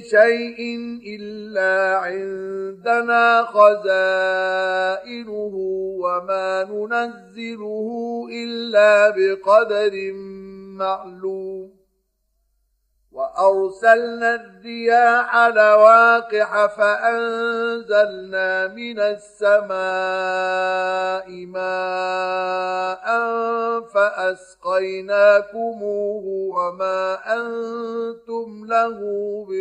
شيء إلا عندنا خزائنه وما ننزله إلا بقدر معلوم. وأرسلنا الرياح لواقح فأنزلنا من السماء ماء فأسقيناكموه وما أنتم له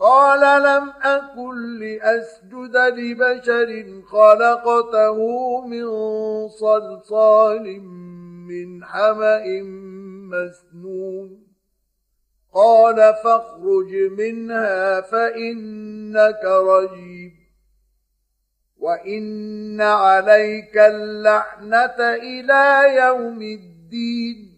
قال لم أكن لأسجد لبشر خلقته من صلصال من حمأ مسنون. قال فاخرج منها فإنك رجيم. وإن عليك اللعنة إلى يوم الدين.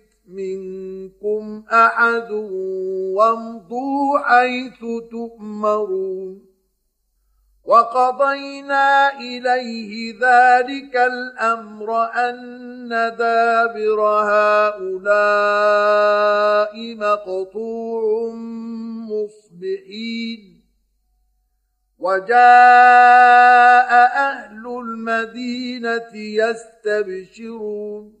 منكم أحد وامضوا حيث تؤمرون. وقضينا إليه ذلك الأمر أن دابر هؤلاء مقطوع مصبحين. وجاء أهل المدينة يستبشرون.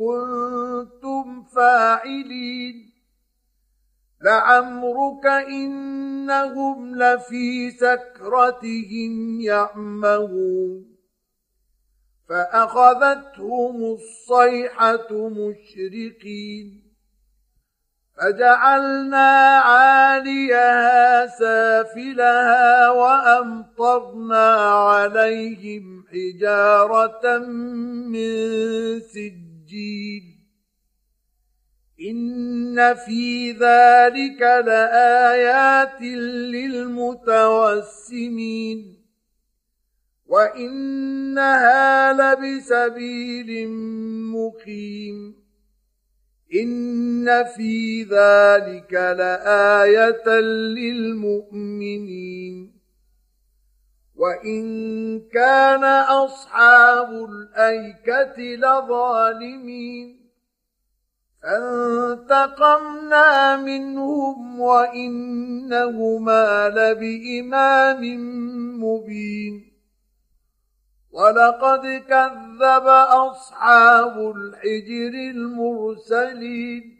كنتم فاعلين. لعمرك إنهم لفي سكرتهم يعمهون. فأخذتهم الصيحة مشرقين. فجعلنا عاليها سافلها وأمطرنا عليهم حجارة من سجيل إن في ذلك لآيات للمتوسمين. وإنها لبسبيل مقيم. إن في ذلك لآية للمؤمنين. وان كان اصحاب الايكه لظالمين فانتقمنا منهم وانهما لبامام مبين ولقد كذب اصحاب الحجر المرسلين